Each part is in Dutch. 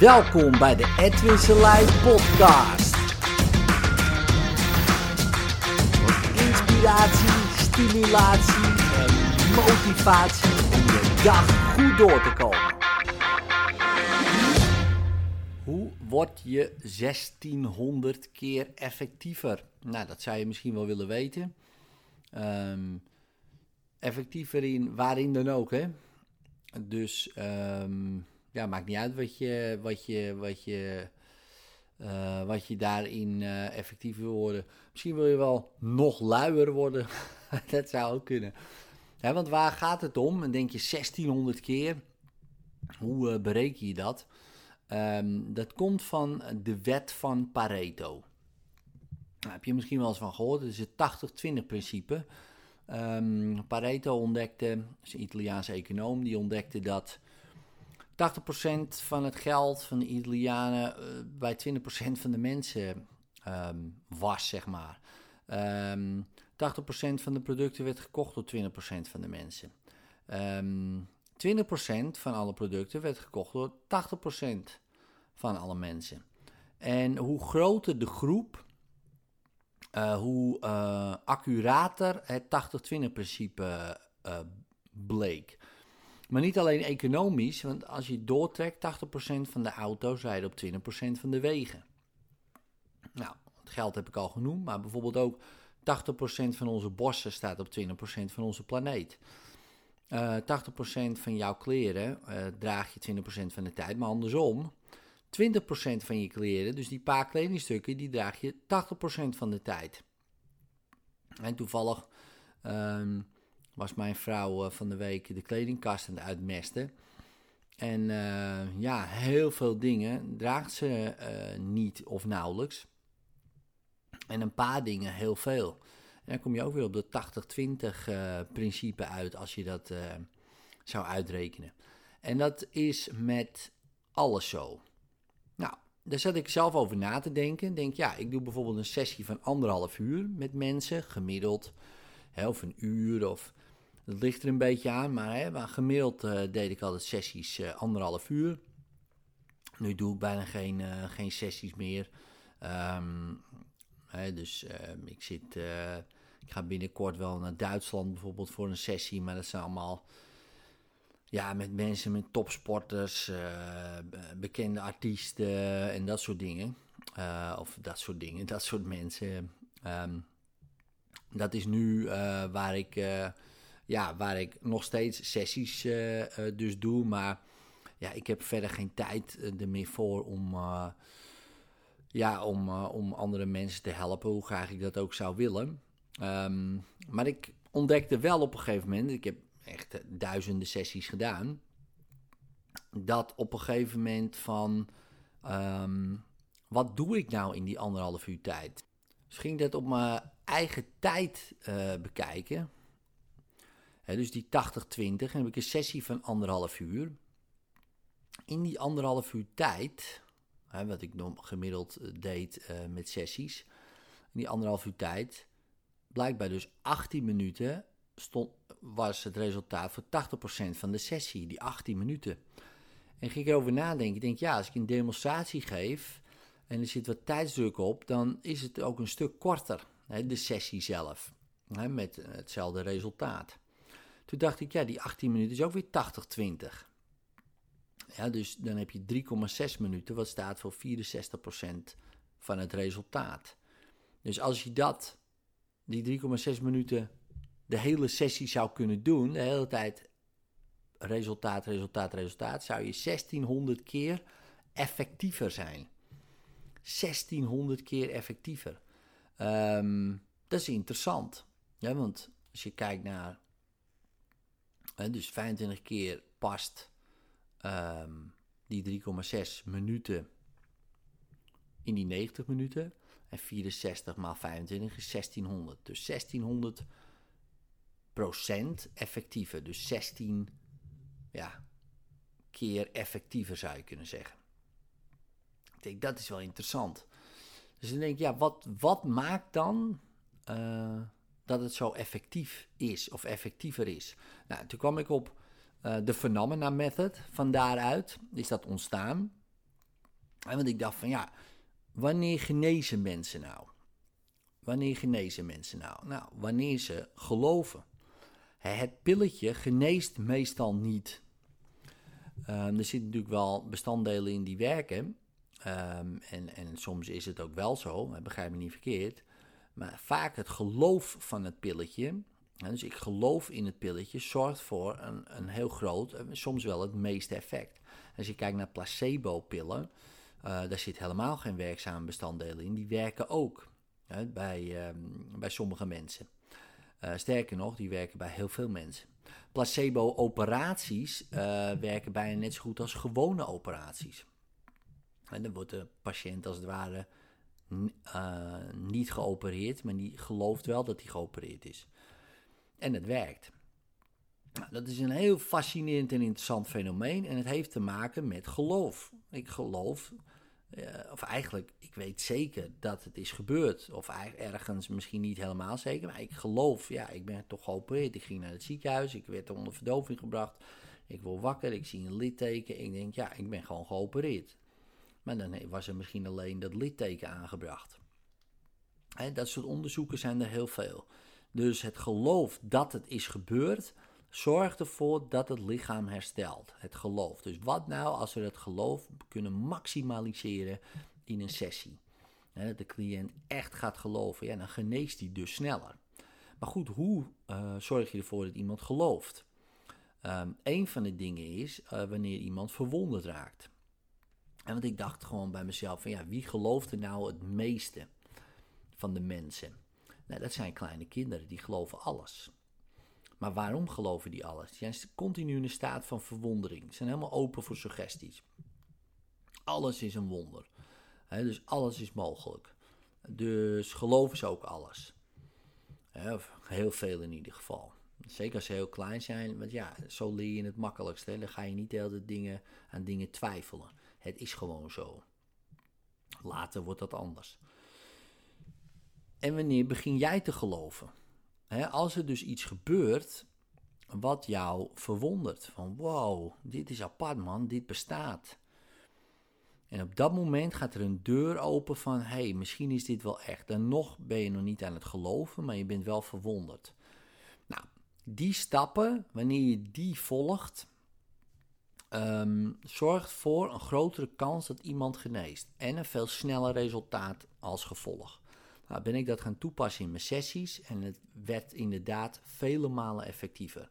Welkom bij de Edwin Selijn podcast. Inspiratie, stimulatie en motivatie om je dag goed door te komen. Hoe word je 1600 keer effectiever? Nou, dat zou je misschien wel willen weten. Ehm, effectiever in waarin dan ook, hè? Dus ehm, ja, maakt niet uit wat je, wat je, wat je, eh, wat je daarin uh, effectief wil worden. Misschien wil je wel nog luier worden. dat zou ook kunnen. want waar gaat het om? En denk je 1600 keer. Hoe uh, bereken je dat? Um, dat komt van de wet van Pareto. Nou, heb je misschien wel eens van gehoord. Het is het 80-20 principe. Um, Pareto ontdekte, is een Italiaanse econoom, die ontdekte dat 80% van het geld van de Italianen uh, bij 20% van de mensen um, was, zeg maar. Um, 80% van de producten werd gekocht door 20% van de mensen. Um, 20% van alle producten werd gekocht door 80% van alle mensen. En hoe groter de groep, uh, hoe uh, accurater het 80-20 principe bleek. Maar niet alleen economisch, want als je doortrekt, 80% van de auto's rijden op 20% van de wegen. Nou, het geld heb ik al genoemd, maar bijvoorbeeld ook 80% van onze bossen staat op 20% van onze planeet. Uh, 80% van jouw kleren uh, draag je 20% van de tijd, maar andersom. 20% van je kleren, dus die paar kledingstukken, die draag je 80% van de tijd. En toevallig um, was mijn vrouw uh, van de week de kledingkast aan het uitmesten. En uh, ja, heel veel dingen draagt ze uh, niet of nauwelijks. En een paar dingen heel veel. En dan kom je ook weer op de 80-20 principe uit als je dat zou uitrekenen. En dat is met alles zo. Nou, daar zat ik zelf over na te denken. Denk, ja, ik doe bijvoorbeeld een sessie van anderhalf uur met mensen, gemiddeld. Hè, of een uur, of dat ligt er een beetje aan, maar, hè, gemiddeld uh, deed ik altijd sessies uh, anderhalf uur. Nu doe ik bijna geen, uh, geen sessies meer. Um, hè, dus ehm, ik zit, ik ga binnenkort wel naar Duitsland bijvoorbeeld voor een sessie, maar dat zijn allemaal ja, met mensen, met topsporters, bekende artiesten en dat soort dingen. of dat soort dingen, dat soort mensen. Um, dat is nu waar ik ja, waar ik nog steeds sessies uh, uh, dus doe. Maar ja, ik heb verder geen tijd uh, er meer voor om, ja, om, om andere mensen te helpen, hoe graag ik dat ook zou willen. Um, maar ik ontdekte wel op een gegeven moment, ik heb echt duizenden sessies gedaan, dat op een gegeven moment van, um, wat doe ik nou in die anderhalf uur tijd? Dus ging dat op mijn eigen tijd bekijken dus die 80-20, heb ik een sessie van anderhalf uur. In die anderhalf uur tijd, wat ik gemiddeld eh, deed uh, met sessies, in die anderhalf uur tijd, blijkbaar dus 18 minuten stond, was het resultaat voor 80% van de sessie, die 18 minuten. En ging ik erover nadenken, ik denk ja, als ik een demonstratie geef en er zit wat tijdsdruk op, dan is het ook een stuk korter, de sessie zelf, met hetzelfde resultaat. Toen dacht ik, ja, die 18 minuten is ook weer 80-20. Ja, dus dan heb je 3,6 minuten, wat staat voor 64% van het resultaat. Dus als je dat, die 3,6 minuten, de hele sessie zou kunnen doen, de hele tijd resultaat, resultaat, resultaat, zou je 1600 keer effectiever zijn. 1600 keer effectiever. Um, dat is interessant. Ja, want als je kijkt naar dus 25 keer past um, die 3,6 minuten in die 90 minuten. En 64 maal 25 is 1600. Dus 1600 procent effectiever. Dus 16 ja, keer effectiever zou je kunnen zeggen. Ik denk, dat is wel interessant. Dus dan denk ik, ja, wat, wat maakt dan... Uh, dat het zo effectief is of effectiever is. Nou, toen kwam ik op uh, de Phenomena Method. Van daaruit is dat ontstaan. En want ik dacht van ja, wanneer genezen mensen nou? Wanneer genezen mensen nou? Nou, wanneer ze geloven. Het pilletje geneest meestal niet. Um, er zitten natuurlijk wel bestanddelen in die werken. Um, en, en soms is het ook wel zo, begrijp me niet verkeerd. Maar vaak het geloof van het pilletje, dus ik geloof in het pilletje, zorgt voor een, een heel groot, soms wel het meeste effect. Als je kijkt naar placebo-pillen, uh, daar zit helemaal geen werkzame bestanddelen in. Die werken ook bij, um, bij sommige mensen. Uh, sterker nog, die werken bij heel veel mensen. Placebo-operaties uh, werken bijna net zo goed als gewone operaties. En dan wordt de patiënt als het ware uh, niet geopereerd, maar die gelooft wel dat hij geopereerd is. En het werkt. Nou, dat is een heel fascinerend en interessant fenomeen en het heeft te maken met geloof. Ik geloof, uh, of eigenlijk, ik weet zeker dat het is gebeurd. Of ergens misschien niet helemaal zeker, maar ik geloof, ja, ik ben toch geopereerd. Ik ging naar het ziekenhuis, ik werd onder verdoving gebracht. Ik word wakker, ik zie een litteken. Ik denk, ja, ik ben gewoon geopereerd. Maar dan was er misschien alleen dat litteken aangebracht. dat soort onderzoeken zijn er heel veel. Dus het geloof dat het is gebeurd, zorgt ervoor dat het lichaam herstelt. Het geloof. Dus wat nou als we het geloof kunnen maximaliseren in een sessie? Dat de cliënt echt gaat geloven, ja, dan geneest hij dus sneller. Maar goed, hoe uh, zorg je ervoor dat iemand gelooft? Um, een van de dingen is uh, wanneer iemand verwonderd raakt. En want ik dacht gewoon bij mezelf van ja, wie gelooft er nou het meeste van de mensen? Nou, dat zijn kleine kinderen, die geloven alles. Maar waarom geloven die alles? Die zijn continu in een staat van verwondering. Ze zijn helemaal open voor suggesties. Alles is een wonder. dus alles is mogelijk. Dus geloven ze ook alles. heel veel in ieder geval. Zeker als ze heel klein zijn, want ja, zo leer je het makkelijkst. Dan ga je niet de hele dingen aan dingen twijfelen. Het is gewoon zo. Later wordt dat anders. En wanneer begin jij te geloven? als er dus iets gebeurt wat jou verwondert. Van wow, dit is apart man, dit bestaat. En op dat moment gaat er een deur open van, hé, hey, misschien is dit wel echt. En nog ben je nog niet aan het geloven, maar je bent wel verwonderd. Nou, die stappen, wanneer je die volgt, um, zorgt voor een grotere kans dat iemand geneest. En een veel sneller resultaat als gevolg. Nou, ben ik dat gaan toepassen in mijn sessies en het werd inderdaad vele malen effectiever.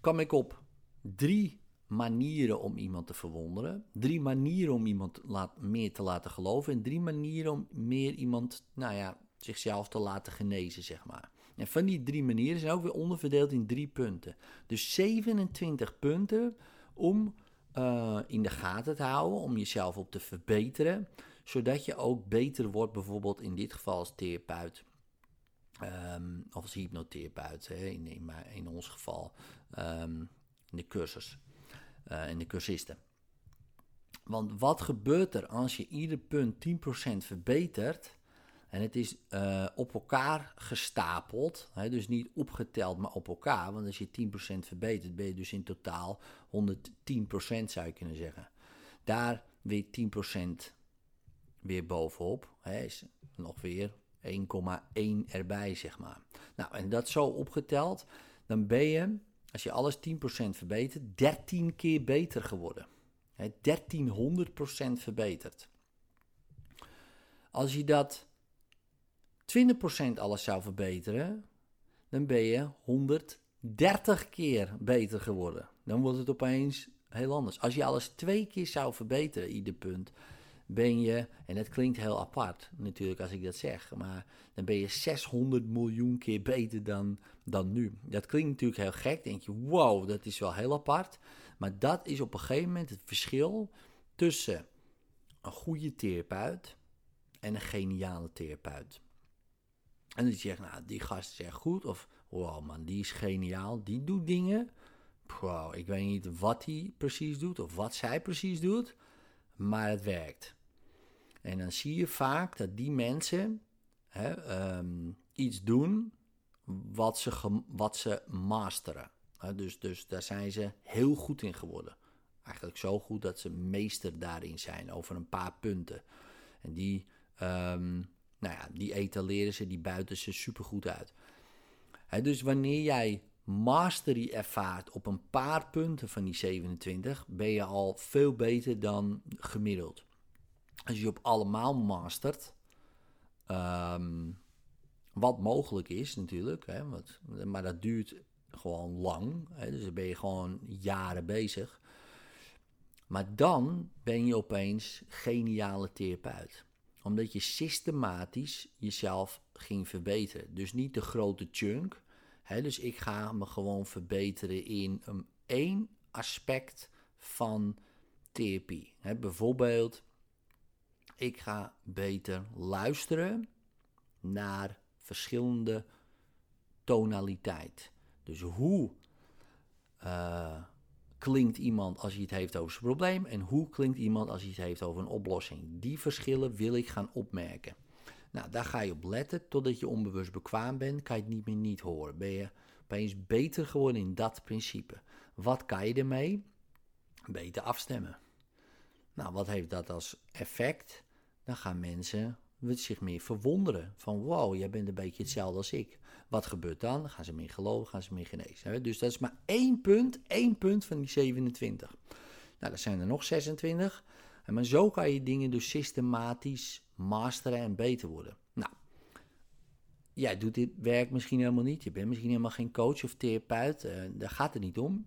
Kwam ik op drie manieren om iemand te verwonderen, drie manieren om iemand laat, meer te laten geloven en drie manieren om meer iemand, nou ja, zichzelf te laten genezen, zeg maar. En van die drie manieren zijn ook weer onderverdeeld in drie punten. Dus 27 punten om uh, in de gaten te houden, om jezelf op te verbeteren, zodat je ook beter wordt, bijvoorbeeld in dit geval als therapeut. Um, of als hypnotherapeut, hè, in, in, in ons geval in de cursus, uh, in de cursisten. Want wat gebeurt er als je ieder punt 10% verbetert? En het is uh, op elkaar gestapeld, hè, dus niet opgeteld, maar op elkaar. Want als je 10% verbetert, ben je dus in totaal 110% zou je kunnen zeggen. Daar weer 10% weer bovenop, hè, is nog weer 1,1 erbij, zeg maar. Nou, en dat zo opgeteld, dan ben je, als je alles 10% verbetert, 13 keer beter geworden. Hè, 1300% verbeterd. Als je dat 20% alles zou verbeteren, dan ben je 130 keer beter geworden. Dan wordt het opeens heel anders. Als je alles twee keer zou verbeteren, ieder punt, ben je, en het klinkt heel apart natuurlijk als ik dat zeg, maar dan ben je 600 miljoen keer beter dan, dan nu. Dat klinkt natuurlijk heel gek, denk je, wow, dat is wel heel apart. Maar dat is op een gegeven moment het verschil tussen een goede therapeut en een geniale therapeut. En zeg je, nou, die gast is echt goed. Of, wow man, die is geniaal. Die doet dingen. Wow, ik weet niet wat hij precies doet of wat zij precies doet. Maar het werkt. En dan zie je vaak dat die mensen hè, um, iets doen wat ze, wat ze masteren. dus, dus daar zijn ze heel goed in geworden. Eigenlijk zo goed dat ze meester daarin zijn over een paar punten. En die, um, nou ja, die etaleren ze, die buiten ze supergoed uit. dus wanneer jij mastery ervaart op een paar punten van die 27, ben je al veel beter dan gemiddeld. Als je op allemaal mastert, um, wat mogelijk is natuurlijk, maar dat duurt gewoon lang. Dus dan ben je gewoon jaren bezig. Maar dan ben je opeens geniale therapeut. Omdat je systematisch jezelf ging verbeteren. Dus niet de grote chunk. Hè, dus ik ga me gewoon verbeteren in een, één aspect van therapie. Hè, bijvoorbeeld, ik ga beter luisteren naar verschillende tonaliteit. Dus hoe uh, klinkt iemand als hij het heeft over zijn probleem en hoe klinkt iemand als hij het heeft over een oplossing. Die verschillen wil ik gaan opmerken. Nou, daar ga je op letten totdat je onbewust bekwaam bent, kan je het niet meer niet horen. Ben je opeens beter geworden in dat principe. Wat kan je ermee? Beter afstemmen. Nou, wat heeft dat als effect? Dan gaan mensen zich meer verwonderen. Van wow, jij bent een beetje hetzelfde als ik. Wat gebeurt dan? Gaan ze meer geloven, gaan ze meer genezen. Dus dat is maar één punt, één punt van die 27. Nou, dat zijn er nog 26. En maar zo kan je dingen dus systematisch masteren en beter worden. Nou, jij doet dit werk misschien helemaal niet. Je bent misschien helemaal geen coach of therapeut. Uh, daar gaat het niet om.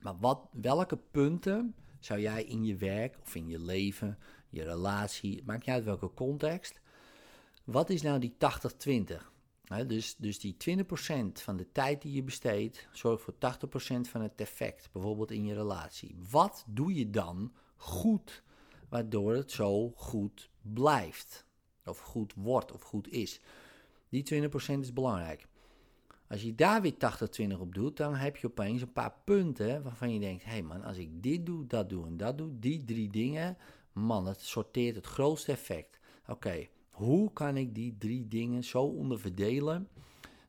Maar wat, welke punten zou jij in je werk of in je leven je relatie, maakt niet uit welke context. Wat is nou die 80-20? Dus, dus die 20% van de tijd die je besteedt, zorgt voor 80% van het effect, bijvoorbeeld in je relatie. Wat doe je dan goed, waardoor het zo goed blijft? Of goed wordt, of goed is. Die 20% is belangrijk. Als je daar weer 80-20 op doet, dan heb je opeens een paar punten waarvan je denkt: hé hey man, als ik dit doe, dat doe en dat doe, die drie dingen, man, het sorteert het grootste effect. Oké, hoe kan ik die drie dingen zo onderverdelen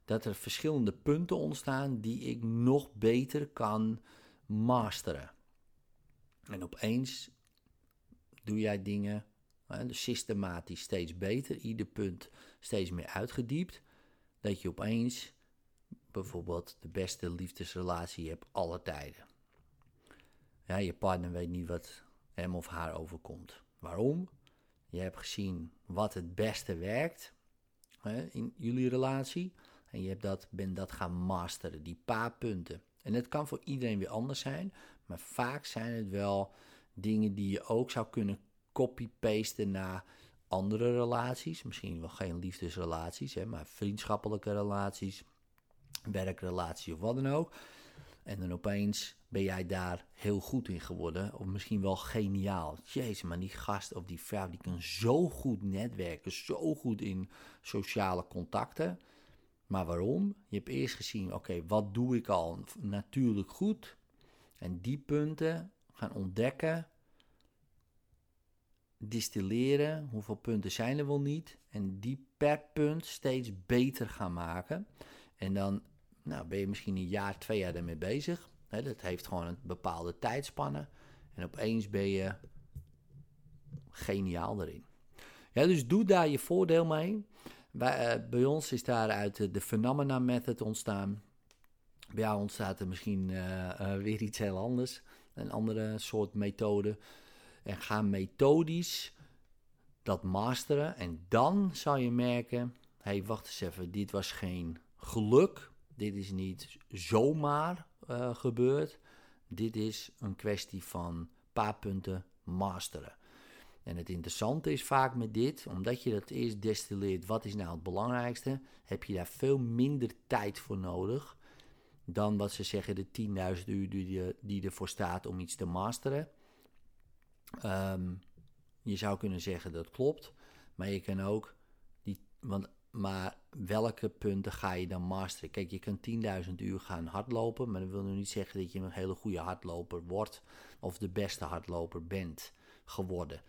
dat er verschillende punten ontstaan die ik nog beter kan masteren? En opeens doe jij dingen dus systematisch steeds beter, ieder punt steeds meer uitgediept, dat je opeens bijvoorbeeld de beste liefdesrelatie hebt alle tijden. Ja, je partner weet niet wat hem of haar overkomt. Waarom? Je hebt gezien wat het beste werkt hè, in jullie relatie. En je hebt dat, bent dat gaan masteren, die paar punten. En het kan voor iedereen weer anders zijn. Maar vaak zijn het wel dingen die je ook zou kunnen copy-pasten naar andere relaties. Misschien wel geen liefdesrelaties, hè, maar vriendschappelijke relaties, werkrelaties of wat dan ook. En dan opeens ben jij daar heel goed in geworden. Of misschien wel geniaal. Jezus, maar die gast of die vrouw die kan zo goed netwerken. Zo goed in sociale contacten. Maar waarom? Je hebt eerst gezien, oké, wat doe ik al natuurlijk goed? En die punten gaan ontdekken. Distilleren. Hoeveel punten zijn er wel niet? En die per punt steeds beter gaan maken. En dan nou, ben je misschien een jaar, twee jaar ermee bezig. dat heeft gewoon een bepaalde tijdspanne. En opeens ben je geniaal erin. Ja, dus doe daar je voordeel mee. Bij, uh, bij ons is daaruit de Phenomena Method ontstaan. Bij jou ontstaat er misschien uh, weer iets heel anders. Een andere soort methode. En ga methodisch dat masteren. En dan zal je merken: hé, hey, wacht eens even, dit was geen geluk. Dit is niet zomaar uh, gebeurd. Dit is een kwestie van paar punten masteren. En het interessante is vaak met dit, omdat je dat eerst destilleert, wat is nou het belangrijkste, heb je daar veel minder tijd voor nodig dan wat ze zeggen de 10.000 uur die, die ervoor staat om iets te masteren. Um, je zou kunnen zeggen dat klopt, maar je kan ook die, want maar welke punten ga je dan masteren? Kijk, je kan 10.000 uur gaan hardlopen, maar dat wil nu niet zeggen dat je een hele goede hardloper wordt of de beste hardloper bent geworden.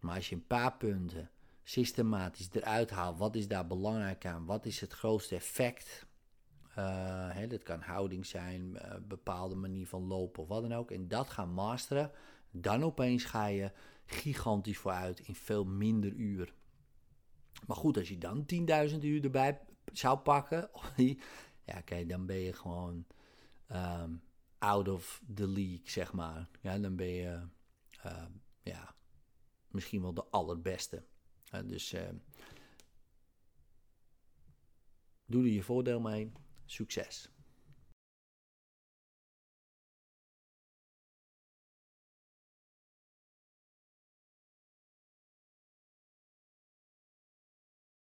Maar als je een paar punten systematisch eruit haalt, wat is daar belangrijk aan? Wat is het grootste effect? Uh, Hè, dat kan houding zijn, uh, bepaalde manier van lopen of wat dan ook. En dat gaan masteren. Dan opeens ga je gigantisch vooruit in veel minder uur. Maar goed, als je dan 10.000 uur erbij zou pakken, ja, kijk, dan ben je gewoon ehm, out of the league, zeg maar. Ja, dan ben je uh, ja, misschien wel de allerbeste. Dus uh, doe er je voordeel mee. Succes!